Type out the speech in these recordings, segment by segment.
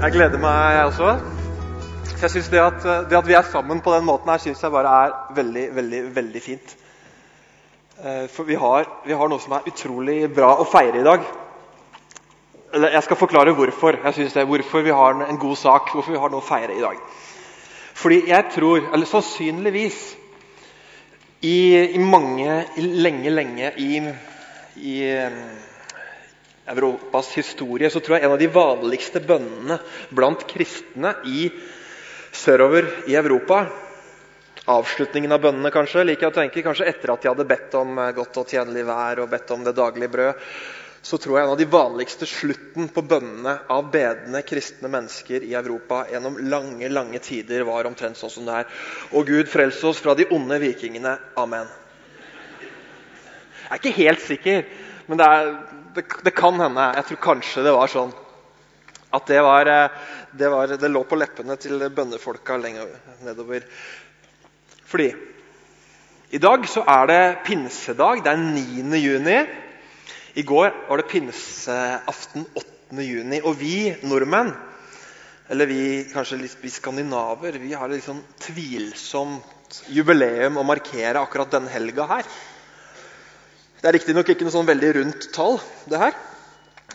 Jeg gleder meg, jeg også. Så jeg synes det at, det at vi er sammen på den måten her, synes jeg bare er veldig, veldig, veldig fint. Eh, For vi har, vi har noe som er utrolig bra å feire i dag. Jeg skal forklare hvorfor jeg synes det, hvorfor vi har en god sak, hvorfor vi har noe å feire i dag. Fordi jeg tror, eller sannsynligvis i, i mange, lenge, lenge i, i eh, Europas historie så tror jeg en av de vanligste bønnene blant kristne i sørover i Europa Avslutningen av bønnene, kanskje, liker jeg å tenke, kanskje etter at de hadde bedt om eh, godt og tjenlig vær og bedt om det daglige brød, så tror jeg en av de vanligste slutten på bønnene av bedende kristne mennesker i Europa gjennom lange lange tider var omtrent sånn som det er. Å Gud, frels oss fra de onde vikingene. Amen. Jeg er ikke helt sikker, men det, er, det, det kan hende. Jeg tror kanskje det var sånn. At det, var, eh, det, var, det lå på leppene til bønnefolka lenger nedover. Fordi i dag så er det pinsedag. Det er 9. juni. I går var det pinseaften 8. juni. Og vi nordmenn, eller vi, kanskje litt, vi skandinaver, vi har et litt sånn tvilsomt jubileum å markere akkurat denne helga her. Det er riktignok ikke noe sånn veldig rundt tall, det her.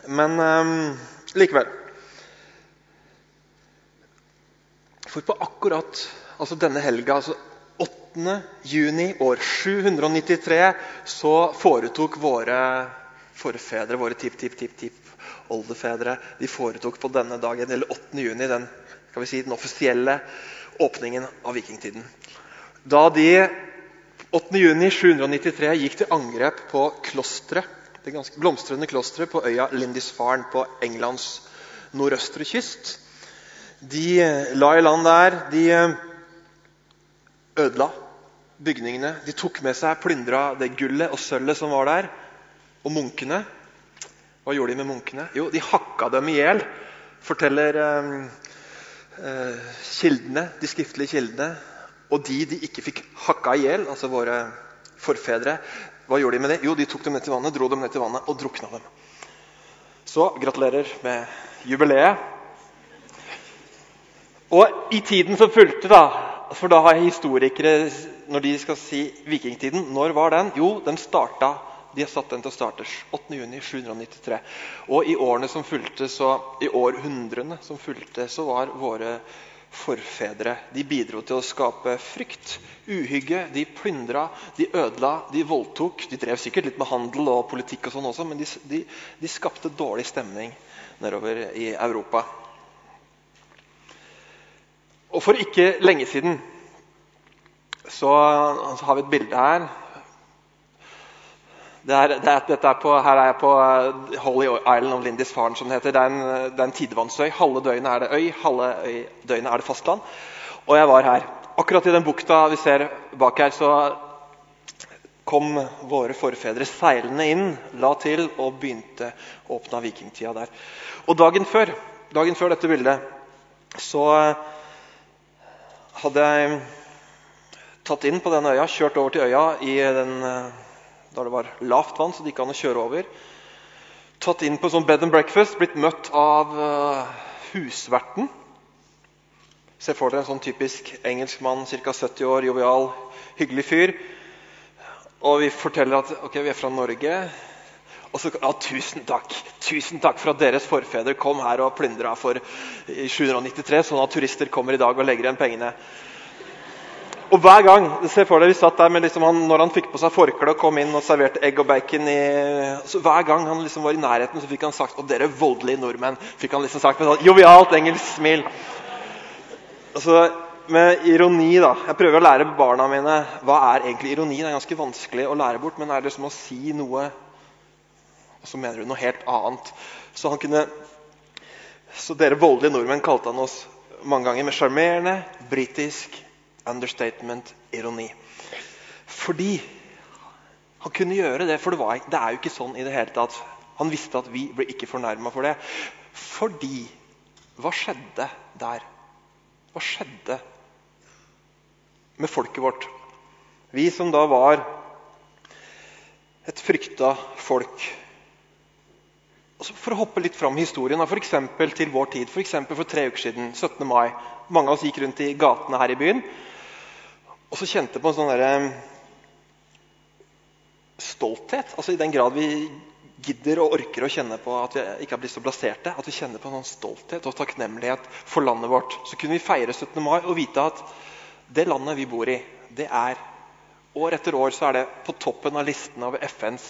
Men um, likevel. For på akkurat altså denne helga, altså 8. juni år 793, så foretok våre forfedre, våre tipp-tipp-tipp-tipp-oldefedre, de foretok på denne dagen, eller 8. juni, den, kan vi si, den offisielle åpningen av vikingtiden. Da de 8. juni 793 gikk til angrep på klostret, det ganske blomstrende klosteret på øya Lindisfarne på Englands nordøstre kyst. De la i land der. De ødela bygningene. De tok med seg, plyndra det gullet og sølvet som var der. Og munkene. Hva gjorde de med munkene? Jo, de hakka dem i hjel, forteller eh, eh, kildene, de skriftlige kildene. Og de de ikke fikk hakka i hjel, altså våre forfedre, hva gjorde de med det? Jo, de tok dem ned til vannet, dro dem ned til vannet og drukna dem. Så gratulerer med jubileet. Og i tiden som fulgte, da For da har historikere, når de skal si vikingtiden, når var den? Jo, den starta de har satt den til å starte 8.6.793. Og i årene som fulgte, så, i århundrene som fulgte, så var våre forfedre De bidro til å skape frykt, uhygge. De plyndra, de ødela, de voldtok. De drev sikkert litt med handel og politikk, og sånn også, men de, de, de skapte dårlig stemning nedover i Europa. Og for ikke lenge siden så, så har vi et bilde her. Det er, det er, er på, her er jeg på Holy Island of Lindisfarne, som det heter. Det er en, det er en tidevannsøy. Halve døgnet er det øy, halve døgnet er det fastland. Og jeg var her. Akkurat i den bukta vi ser bak her, så kom våre forfedre seilende inn, la til og begynte å åpne vikingtida der. Og dagen før, dagen før dette bildet så hadde jeg tatt inn på denne øya, kjørt over til øya i den, da det var lavt vann, så det gikk an å kjøre over. Tatt inn på sånn bed and breakfast, blitt møtt av husverten. Se for dere en sånn typisk engelskmann, ca. 70 år, jovial, hyggelig fyr. Og vi forteller at ok, vi er fra Norge. Og så ja, tusen takk tusen takk for at deres forfedre kom her og plyndra for 793, sånn at turister kommer i dag og legger igjen pengene. Og hver gang se for deg, vi satt der liksom han, Når han fikk på seg forkle og kom inn og serverte egg og bacon i, så Hver gang han liksom var i nærheten, så fikk han sagt Og dere voldelige nordmenn. fikk han liksom sagt med sånn jovialt engelsk smil. Altså, med ironi, da. Jeg prøver å lære barna mine hva er egentlig ironi. Det er ganske vanskelig å lære bort, men er det liksom å si noe og så mener du noe helt annet. Så han kunne så dere voldelige nordmenn kalte han oss mange ganger med sjarmerende, britisk understatement, ironi. Fordi han kunne gjøre det, for det, var, det er jo ikke sånn i det hele tatt. Han visste at vi ble ikke fornærma for det. Fordi Hva skjedde der? Hva skjedde med folket vårt? Vi som da var et frykta folk For å hoppe litt fram i historien, f.eks. til vår tid. For, for tre uker siden, 17. mai. Mange av oss gikk rundt i gatene her i byen og så kjente på en sånn derre stolthet. Altså I den grad vi gidder og orker å kjenne på at vi ikke har blitt så blaserte, at vi kjenner på en sånn stolthet og takknemlighet for landet vårt, så kunne vi feire 17. mai og vite at det landet vi bor i, det er År etter år så er det på toppen av listen av FNs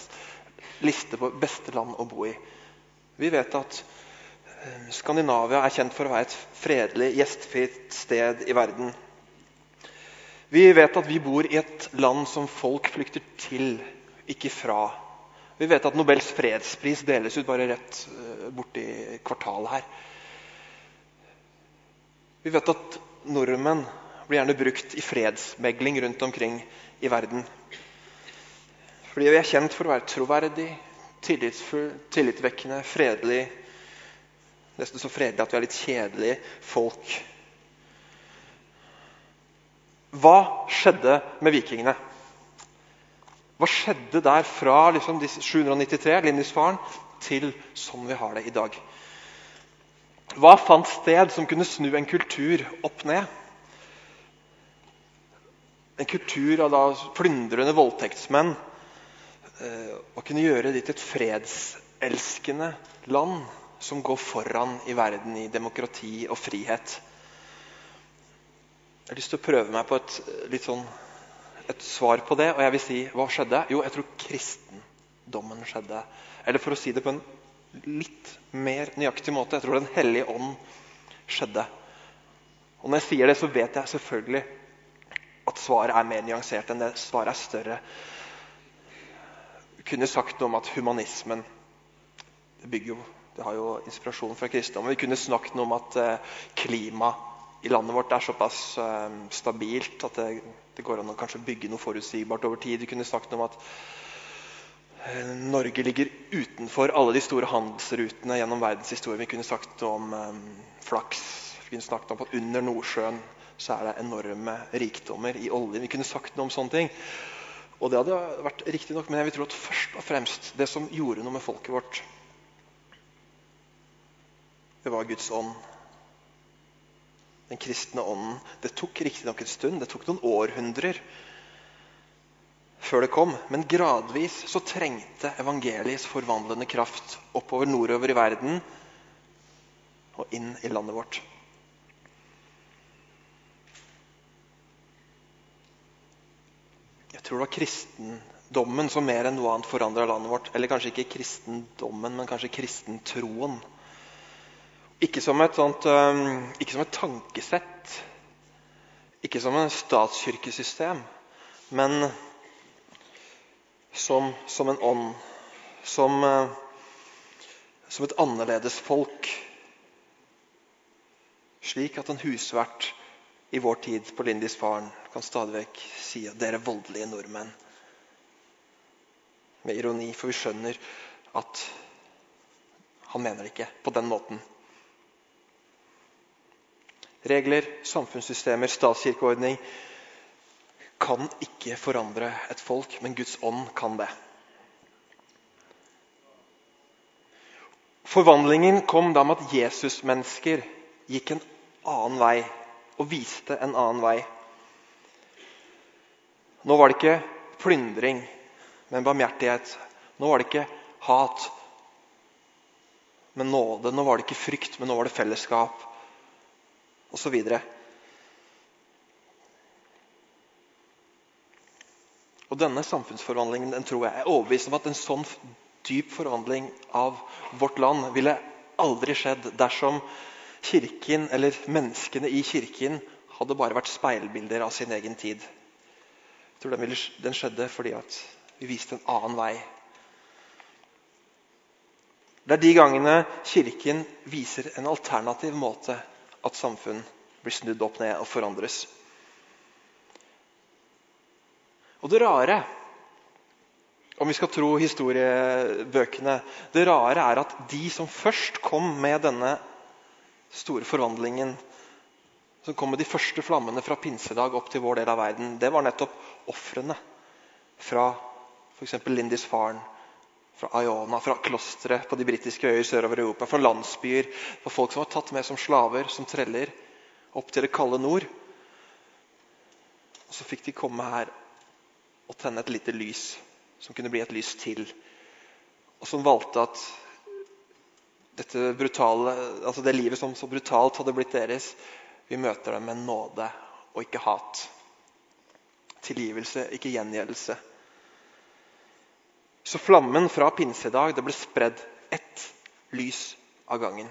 liste på beste land å bo i. Vi vet at eh, Skandinavia er kjent for å være et fredelig, gjestfritt sted i verden. Vi vet at vi bor i et land som folk flykter til, ikke fra. Vi vet at Nobels fredspris deles ut bare rett eh, borti kvartalet her. Vi vet at nordmenn blir gjerne brukt i fredsmegling rundt omkring i verden. Fordi vi er kjent for å være troverdig, tillitsfull, tillitvekkende, fredelig. Nesten så fredelig at vi er litt kjedelige folk. Hva skjedde med vikingene? Hva skjedde der fra liksom, 793, Lindisfaren, til sånn vi har det i dag? Hva fant sted som kunne snu en kultur opp ned? en kultur av da plyndrende voldtektsmenn eh, å kunne gjøre det til et fredselskende land som går foran i verden i demokrati og frihet. Jeg har lyst til å prøve meg på et, sånn, et svar på det. Og jeg vil si hva skjedde? Jo, jeg tror kristendommen skjedde. Eller for å si det på en litt mer nøyaktig måte jeg tror Den hellige ånd skjedde. Og Når jeg sier det, så vet jeg selvfølgelig at svaret er mer nyansert enn det. Svaret er større. Vi kunne sagt noe om at humanismen det bygger jo, det har jo inspirasjon fra kristendommen. Vi kunne snakket noe om at eh, klimaet i landet vårt er såpass eh, stabilt at det, det, går an å kanskje bygge noe forutsigbart over tid. Vi kunne snakket om at eh, Norge ligger utenfor alle de store handelsrutene gjennom verdenshistorien. Vi kunne sagt om um, flaks. Vi kunne snakket om at under Nordsjøen så er det enorme rikdommer i olje. Vi kunne sagt noe om sånne ting. Og det hadde vært riktig nok, men jeg vil tro at først og fremst det som gjorde noe med folket vårt, det var Guds ånd. Den kristne ånden. Det tok riktignok en stund, det tok noen århundrer før det kom. Men gradvis så trengte evangeliets forvandlende kraft oppover nordover i verden og inn i landet vårt. Jeg tror det var kristendommen som mer enn noe annet forandra landet vårt. Eller kanskje ikke kristendommen, men kanskje kristentroen. Ikke som et, sånt, ikke som et tankesett, ikke som en statskirkesystem, men som, som en ånd. Som, uh, som et annerledes folk. Slik at en husvert i vår tid på Lindisfaren kan stadig vekk si at dere er voldelige nordmenn. Med ironi, for vi skjønner at han mener det ikke på den måten. Regler, samfunnssystemer, statskirkeordning kan ikke forandre et folk, men Guds ånd kan det. Forvandlingen kom da med at Jesus-mennesker gikk en annen vei og viste en annen vei. Nå var det ikke plyndring, men barmhjertighet. Nå var det ikke hat, men nåde. Nå var det ikke frykt, men nå var det fellesskap, osv. Og denne samfunnsforvandlingen den tror jeg er overbevist om at en sånn dyp forvandling av vårt land ville aldri skjedd dersom Kirken, eller menneskene i Kirken, hadde bare vært speilbilder av sin egen tid. Jeg tror den, den skjedde fordi at vi viste en annen vei. Det er de gangene Kirken viser en alternativ måte at samfunn blir snudd opp ned og forandres. Og det rare, om vi skal tro historiebøkene, det rare er at de som først kom med denne store forvandlingen, som kom med de første flammene fra pinsedag opp til vår del av verden, det var nettopp ofrene fra f.eks. Lindisfaren, fra Iona, fra klostre på de britiske øyer sørover i Europa, fra landsbyer, fra folk som var tatt med som slaver, som treller, opp til det kalde nord. Og så fikk de komme her og tenne et lite lys, som kunne bli et lys til. Og som valgte at dette brutale, altså det livet som så brutalt hadde blitt deres, vi møter dem med nåde og ikke hat. Tilgivelse, ikke gjengjeldelse. Så flammen fra pinsedag det ble spredd ett lys av gangen.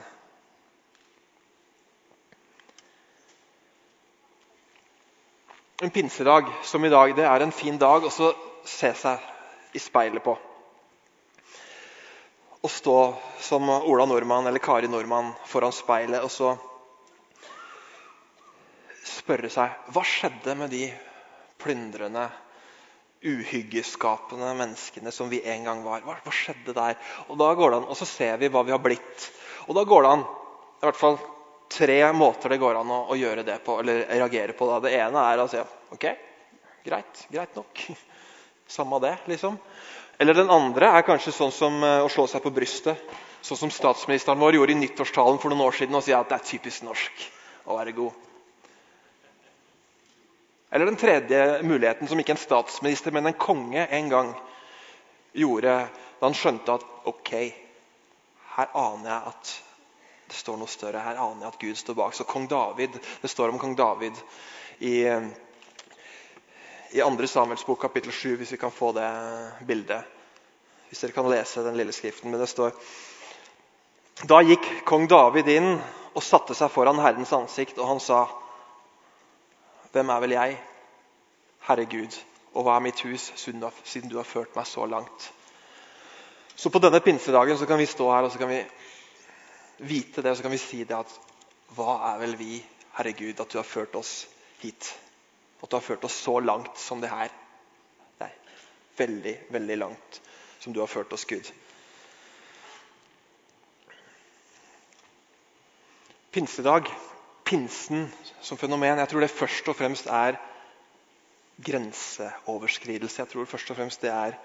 En pinsedag som i dag, det er en fin dag å se seg i speilet på. Å stå som Ola Nordmann eller Kari Nordmann foran speilet og så spørre seg hva skjedde med de plyndrende uhyggeskapende menneskene som vi en gang var. Hva, hva, skjedde der? Og da går det an, og så ser vi hva vi har blitt. Og da går det an i hvert fall tre måter det går an å, å gjøre det på, eller reagere på. Da. Det ene er å si OK, greit, greit nok. Samme det, liksom. Eller den andre er kanskje sånn som eh, å slå seg på brystet. Sånn som statsministeren vår gjorde i nyttårstalen for noen år siden og si at det er typisk norsk å være god. Eller den tredje muligheten, som ikke en statsminister, men en konge en gang gjorde da han skjønte at ok, her aner jeg at det står noe større. Her aner jeg at Gud står bak. Så kong David, Det står om kong David i, i 2. Samuels bok kapittel 7, hvis vi kan få det bildet. Hvis dere kan lese den lille skriften. Men det står Da gikk kong David inn og satte seg foran Herrens ansikt, og han sa hvem er vel jeg, Herre Gud, og hva er mitt hus, siden du har ført meg så langt? Så på denne pinsedagen så kan vi stå her og så kan vi vite det, og så kan vi si det at hva er vel vi, Herre Gud, at du har ført oss hit? At du har ført oss så langt som det her. Nei, veldig, veldig langt som du har ført oss, Gud. Pinsedag pinsen som fenomen jeg tror det først og fremst er grenseoverskridelse. Jeg tror først og fremst det er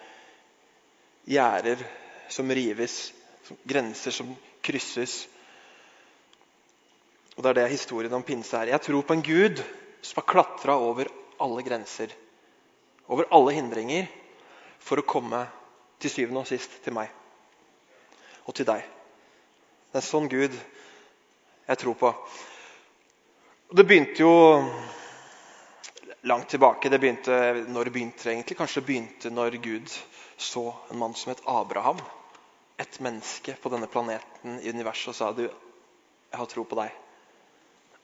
gjerder som rives, grenser som krysses. Og Det er det historien om pinse er. Jeg tror på en Gud som har klatra over alle grenser, over alle hindringer, for å komme til syvende og sist til meg og til deg. Det er en sånn Gud jeg tror på. Og Det begynte jo langt tilbake. Det begynte, når det begynte egentlig? Kanskje det begynte når Gud så en mann som het Abraham. Et menneske på denne planeten i universet og sa du, jeg har tro på deg.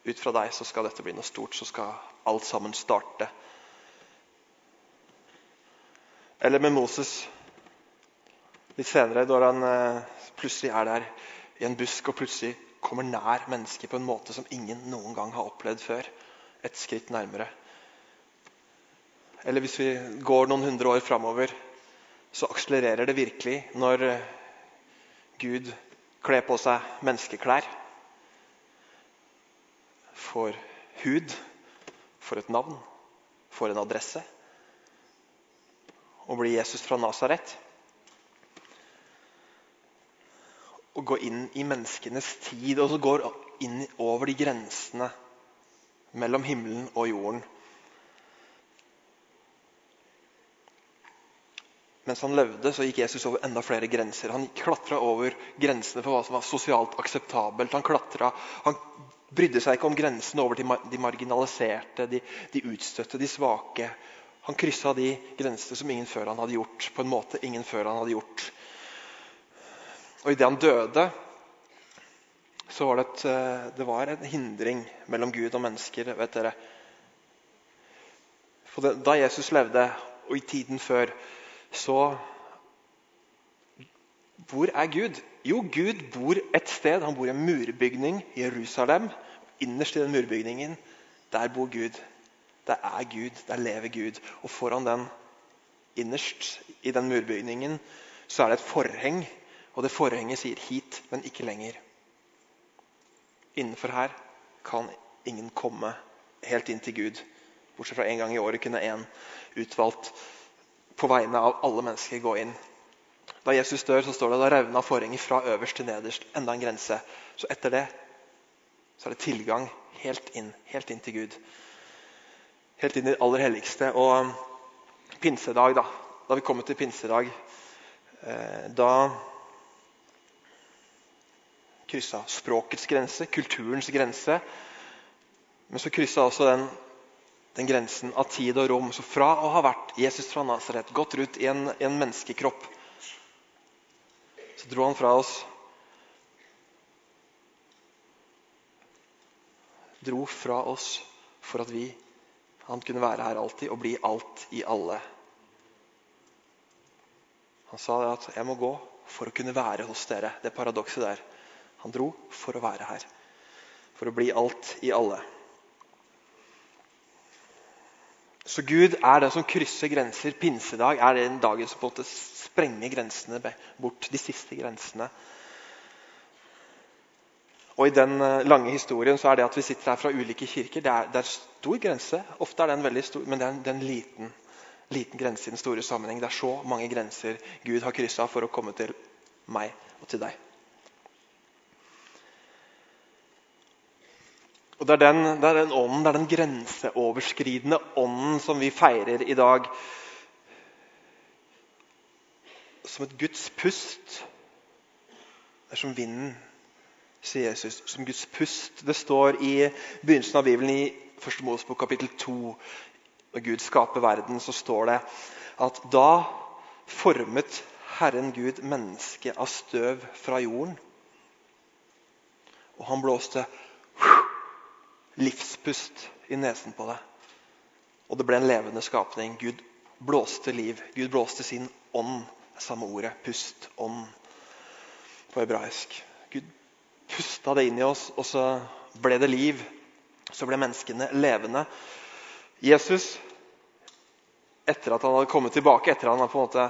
Ut fra deg så skal dette bli noe stort. Så skal alt sammen starte. Eller med Moses litt senere, da han eh, plutselig er der i en busk og plutselig kommer nær mennesket på en måte som ingen noen gang har opplevd før. Et skritt nærmere. Eller hvis vi går noen hundre år framover, så akselererer det virkelig når Gud kler på seg menneskeklær. Får hud, får et navn, får en adresse. Og blir Jesus fra Nasaret. Å gå inn i menneskenes tid, og så går inn over de grensene mellom himmelen og jorden. Mens han levde, så gikk Jesus over enda flere grenser. Han klatra over grensene for hva som var sosialt akseptabelt. Han, klatret, han brydde seg ikke om grensene over til de marginaliserte, de, de utstøtte, de svake. Han kryssa de grensene som ingen før han hadde gjort. på en måte ingen før han hadde gjort. Og idet han døde, så var det, et, eh, det var en hindring mellom Gud og mennesker. vet dere. For det, da Jesus levde, og i tiden før, så Hvor er Gud? Jo, Gud bor et sted. Han bor i en murbygning i Jerusalem. Innerst i den murbygningen, der bor Gud. Der er Gud. Der lever Gud. Og foran den, innerst i den murbygningen, så er det et forheng og det forhenget sier 'hit, men ikke lenger'. Innenfor her kan ingen komme helt inn til Gud. Bortsett fra en gang i året kunne én utvalgt på vegne av alle mennesker gå inn. Da Jesus dør, så står det da revna forhenget fra øverst til nederst. Enda en grense. Så etter det så er det tilgang helt inn, helt inn til Gud. Helt inn i det aller helligste. Og um, pinsedag, da. Da vi kommer til pinsedag, eh, da kryssa språkets grense, kulturens grense. Men så kryssa også den, den, grensen av tid og rom. Så fra å ha vært Jesus fra Nasaret, gått rundt i en, en menneskekropp, så dro han fra oss Dro fra oss for at vi, han kunne være her alltid og bli alt i alle. Han sa at 'jeg må gå for å kunne være hos dere'. Det paradokset der. Han dro for å være her. For å bli alt i alle. Så Gud er det som krysser grenser. Pinsedag er den dagen som på en måte sprenger grensene bort. De siste grensene. Og I den eh, lange historien så er det at vi sitter her fra ulike kirker, det er, det er stor grense. Ofte er den veldig stor, men det er en, det er en liten, liten, grense i den store sammenheng. Det er så mange grenser Gud har kryssa for å komme til meg og til deg. Og Det er den, det er den ånden, det er den grenseoverskridende ånden som vi feirer i dag. Som et Guds pust. Det er som vinden, sier Jesus. Som Guds pust. Det står i begynnelsen av Bibelen i 1. Mosebok kapittel 2. Når Gud skaper verden, så står det at da formet Herren Gud mennesket av støv fra jorden. Og han blåste livspust i nesen på det. Og det ble en levende skapning. Gud blåste liv. Gud blåste sin ånd. Samme ordet. Pust. Ånd på hebraisk. Gud pusta det inn i oss, og så ble det liv. Så ble menneskene levende. Jesus, etter at han hadde kommet tilbake, etter at han på en måte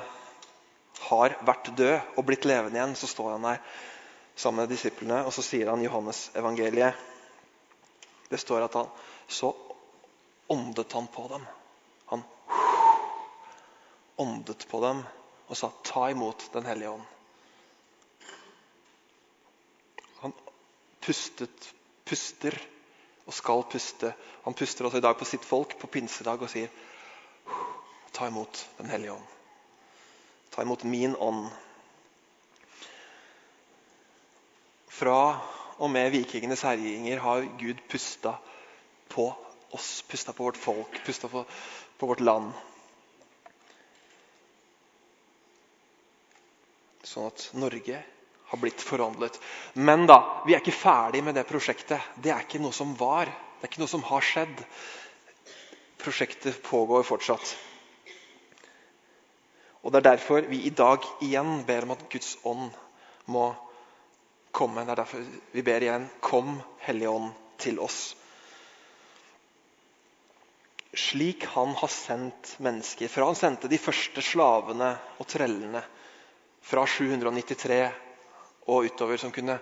har vært død og blitt levende igjen, så står han der sammen med disiplene, og så sier han Johannes evangeliet. Det står at han så åndet han på dem. Han åndet på dem og sa 'ta imot Den hellige ånd'. Han pustet, puster og skal puste. Han puster også i dag på sitt folk på pinsedag og sier 'ta imot Den hellige ånd'. Ta imot min ånd. Fra og med vikingenes herjinger har Gud pusta på oss, pusta på vårt folk, pusta på, på vårt land. Sånn at Norge har blitt forvandlet. Men da, vi er ikke ferdig med det prosjektet. Det er ikke noe som var. Det er ikke noe som har skjedd. Prosjektet pågår fortsatt. Og Det er derfor vi i dag igjen ber om at Guds ånd må komme. Det er derfor vi ber igjen Kom, Hellige Ånd, til oss. Slik han har sendt mennesker. Fra han sendte de første slavene og trellene fra 793 og utover, som kunne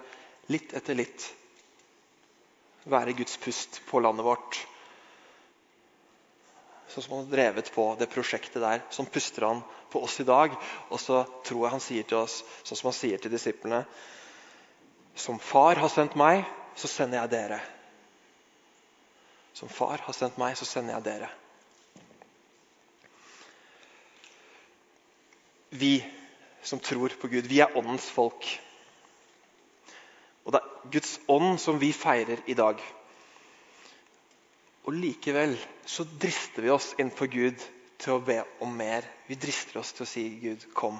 litt etter litt være Guds pust på landet vårt. Sånn som han har drevet på det prosjektet der. Sånn puster han på oss i dag. Og så tror jeg han sier til oss, sånn som han sier til disiplene som far har sendt meg, så sender jeg dere. Som far har sendt meg, så sender jeg dere. Vi som tror på Gud, vi er åndens folk. Og det er Guds ånd som vi feirer i dag. Og likevel så drister vi oss innenfor Gud til å be om mer. Vi drister oss til å si, 'Gud, kom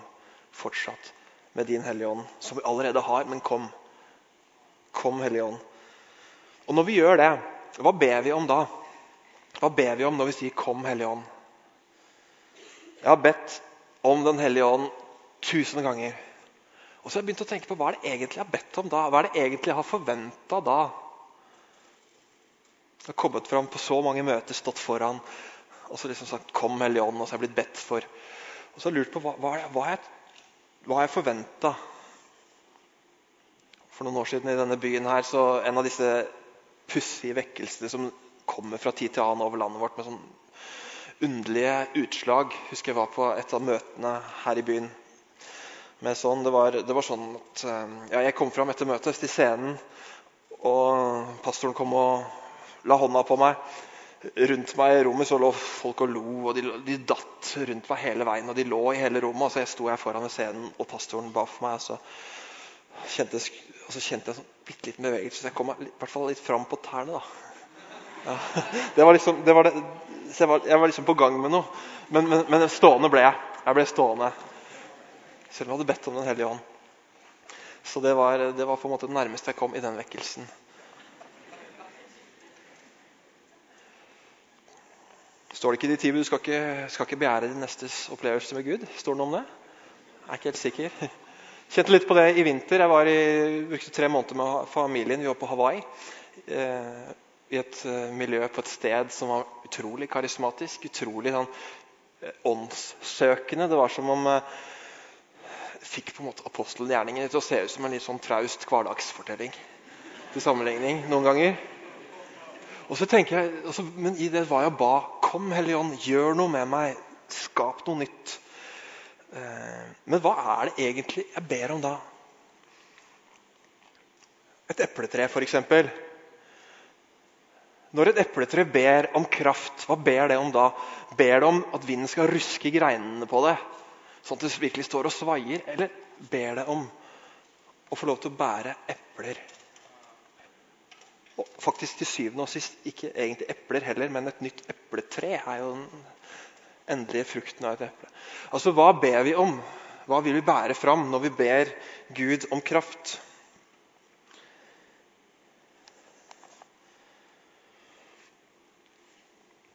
fortsatt med din Hellige Ånd', som vi allerede har, men kom. Kom, Hellige Ånd. Og når vi gjør det, hva ber vi om da? Hva ber vi om når vi sier 'Kom, Hellige Ånd'? Jeg har bedt om Den hellige ånd tusen ganger. Og så har jeg begynt å tenke på hva er det egentlig jeg har bedt om da? Hva er det egentlig jeg har forventa da? Jeg har kommet fram på så mange møter, stått foran og så liksom sagt 'Kom, Hellige Ånd', og så har jeg blitt bedt for. Og så har jeg lurt på hva, hva, hva, jeg, hva jeg forventa for noen år siden i denne byen her, så en av disse pussige vekkelsene som kommer fra tid til annen over landet vårt med sånn underlige utslag. Husker jeg var på et av møtene her i byen sånn. Det var, det var sånn at eh, ja, Jeg kom fram etter møtet til scenen, og pastoren kom og la hånda på meg. Rundt meg i rommet så lå folk og lo, og de, de datt rundt meg hele veien. Og de lå i hele rommet, og så jeg sto her foran scenen, og pastoren ba for meg. og så kjente, og så kjente jeg sånn bitte liten bevegelse, så jeg kom i hvert fall litt fram på tærne. da. Ja, det var liksom, det var det, jeg, var, jeg var liksom på gang med noe. Men, men, men stående ble jeg. Jeg ble stående. Selv om jeg hadde bedt om Den hellige ånd. Så det var, det var på en måte det nærmeste jeg kom i den vekkelsen. Står det ikke i de ti bud du skal ikke, skal ikke begjære din nestes opplevelse med Gud? Står det noe om det? Jeg er ikke helt sikker. Kjente litt på det i vinter. Jeg var i, brukte tre måneder med familien. Vi var på Hawaii. Eh, I et uh, miljø på et sted som var utrolig karismatisk. Utrolig sånn, eh, åndssøkende. Det var som om eh, fikk på en måte apostelgjerningen til å se ut som en litt sånn traust hverdagsfortelling. Til sammenligning noen ganger. Og så tenker jeg, også, Men i det var jeg ba Kom, Hellige Ånd, gjør noe med meg. Skap noe nytt. Eh, men hva er det egentlig jeg ber om da? Et epletre, f.eks. Når et epletre ber om kraft, hva ber det om da? Ber det om at vinden skal ruske greinene på det? sånn at det virkelig står og svaier? Eller ber det om å få lov til å bære epler? Og faktisk til syvende og sist ikke egentlig epler heller, men et nytt epletre er jo endelige frukten av et eple. Altså, Hva ber vi om? Hva vil vi bære fram når vi ber Gud om kraft?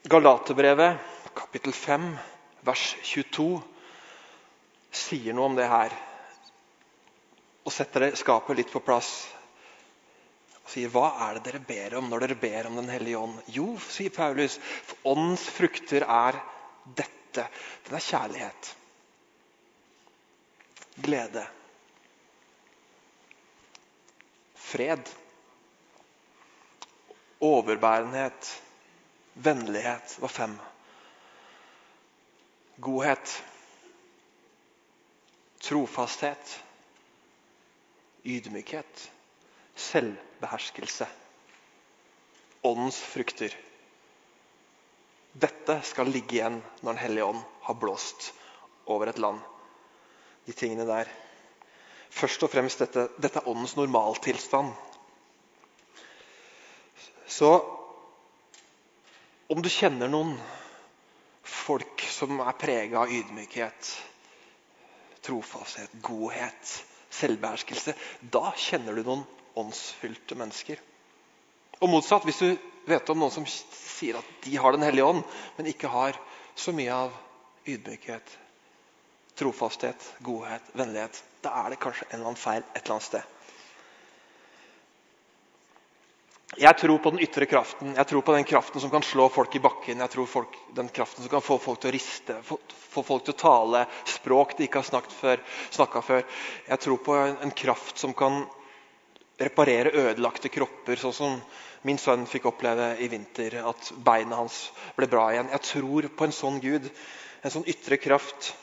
Galaterbrevet, kapittel 5, vers 22 sier noe om det her. Og setter det skapet litt på plass. Og sier, Hva er det dere ber om når dere ber om Den hellige ånd? Jo, sier Paulus, for åndens frukter er dette. Den er kjærlighet. Glede. Fred. Overbærenhet. Vennlighet var fem. Godhet trofasthet, ydmykhet, selvbeherskelse. Åndens frukter. Dette skal ligge igjen når Den hellige ånd har blåst over et land. De tingene der. Først og fremst dette, dette er åndens normaltilstand. Så om du kjenner noen folk som er prega av ydmykhet, trofasthet, godhet, selvbeherskelse. Da kjenner du noen åndsfylte mennesker. Og motsatt, hvis du vet om noen som sier at de har Den hellige ånd, men ikke har så mye av ydmykhet, trofasthet, godhet, vennlighet, da er det kanskje en eller annen feil et eller annet sted. Jeg tror på den ytre kraften. Jeg tror på den kraften som kan slå folk i bakken. Jeg tror folk, den kraften som kan få folk til å riste, få, få folk til å tale språk de ikke har snakka før. Jeg tror på en, en, kraft som kan reparere ødelagte kropper, sånn som min sønn fikk oppleve i vinter. At beina hans ble bra igjen. Jeg tror på en sånn Gud. En sånn ytre kraft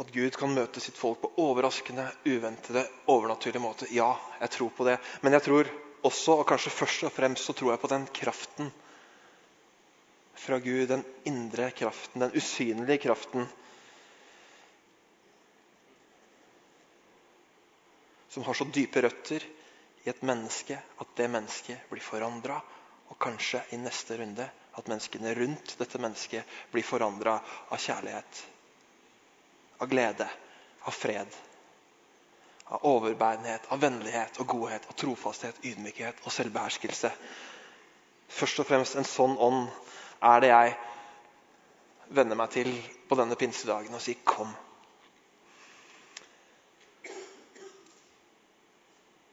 at Gud kan møte sitt folk på overraskende, uventede, overnaturlige måter. Ja, jeg tror på det. Men jeg tror også, og kanskje først og fremst, så tror jeg på den kraften fra Gud. Den indre kraften, den usynlige kraften. Som har så dype røtter i et menneske at det mennesket blir forandra. Og kanskje i neste runde at menneskene rundt dette mennesket blir forandra av kjærlighet av glede, av fred, av overbærenhet, av vennlighet og godhet, av trofasthet, ydmykhet og selvbeherskelse. Først og fremst en sånn ånd er det jeg venner meg til på denne pinsedagen og sier 'kom'.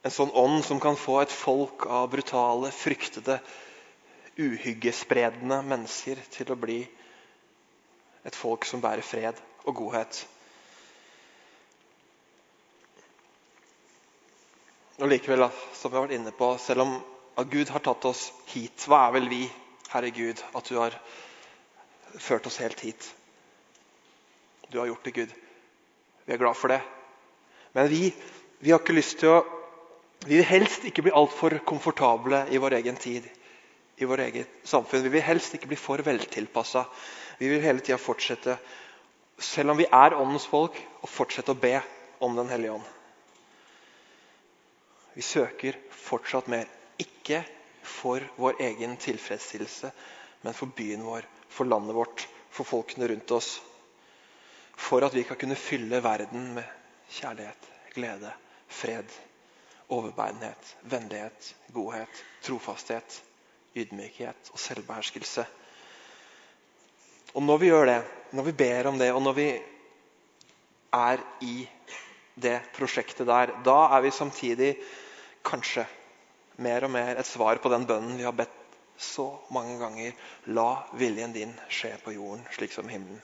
En sånn ånd som kan få et folk av brutale, fryktede, uhyggespredende mennesker til å bli et folk som bærer fred og godhet. Og likevel, som vi har vært inne på, selv om Gud har tatt oss hit, hva er vel vi, Herre Gud, at du har ført oss helt hit? du har gjort det, Gud. Vi er glad for det. Men vi, vi har ikke lyst til å Vi vil helst ikke bli altfor komfortable i vår egen tid, i vår eget samfunn. Vi vil helst ikke bli for veltilpassa. Vi vil hele tida fortsette, selv om vi er åndens folk, å fortsette å be om Den hellige ånd. Vi søker fortsatt mer. Ikke for vår egen tilfredsstillelse, men for byen vår, for landet vårt, for folkene rundt oss for at vi kan kunne fylle verden med kjærlighet, glede, fred, overbærenhet, vennlighet, godhet, trofasthet, ydmykhet og selvbeherskelse. Og når vi gjør det, når vi ber om det, og når vi er i det prosjektet der, da er vi samtidig kanskje mer og mer et svar på den bønnen vi har bedt så mange ganger. La viljen din skje på jorden, slik som himmelen.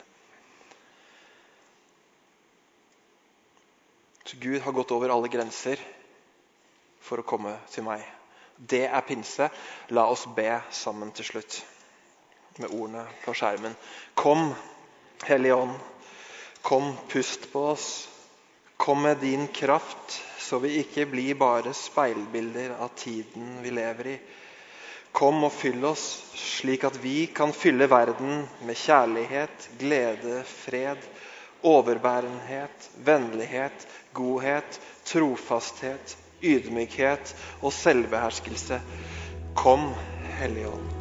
Så Gud har gått over alle grenser for å komme til meg. Det er pinse. La oss be sammen til slutt med ordene på skjermen. Kom, Hellige Ånd. Kom, pust på oss. Kom med din kraft, så vi ikke blir bare speilbilder av tiden vi lever i. Kom og fyll oss, slik at vi kan fylle verden med kjærlighet, glede, fred, overbærenhet, vennlighet, godhet, trofasthet, ydmykhet og selvbeherskelse. Kom, Hellige Ånd.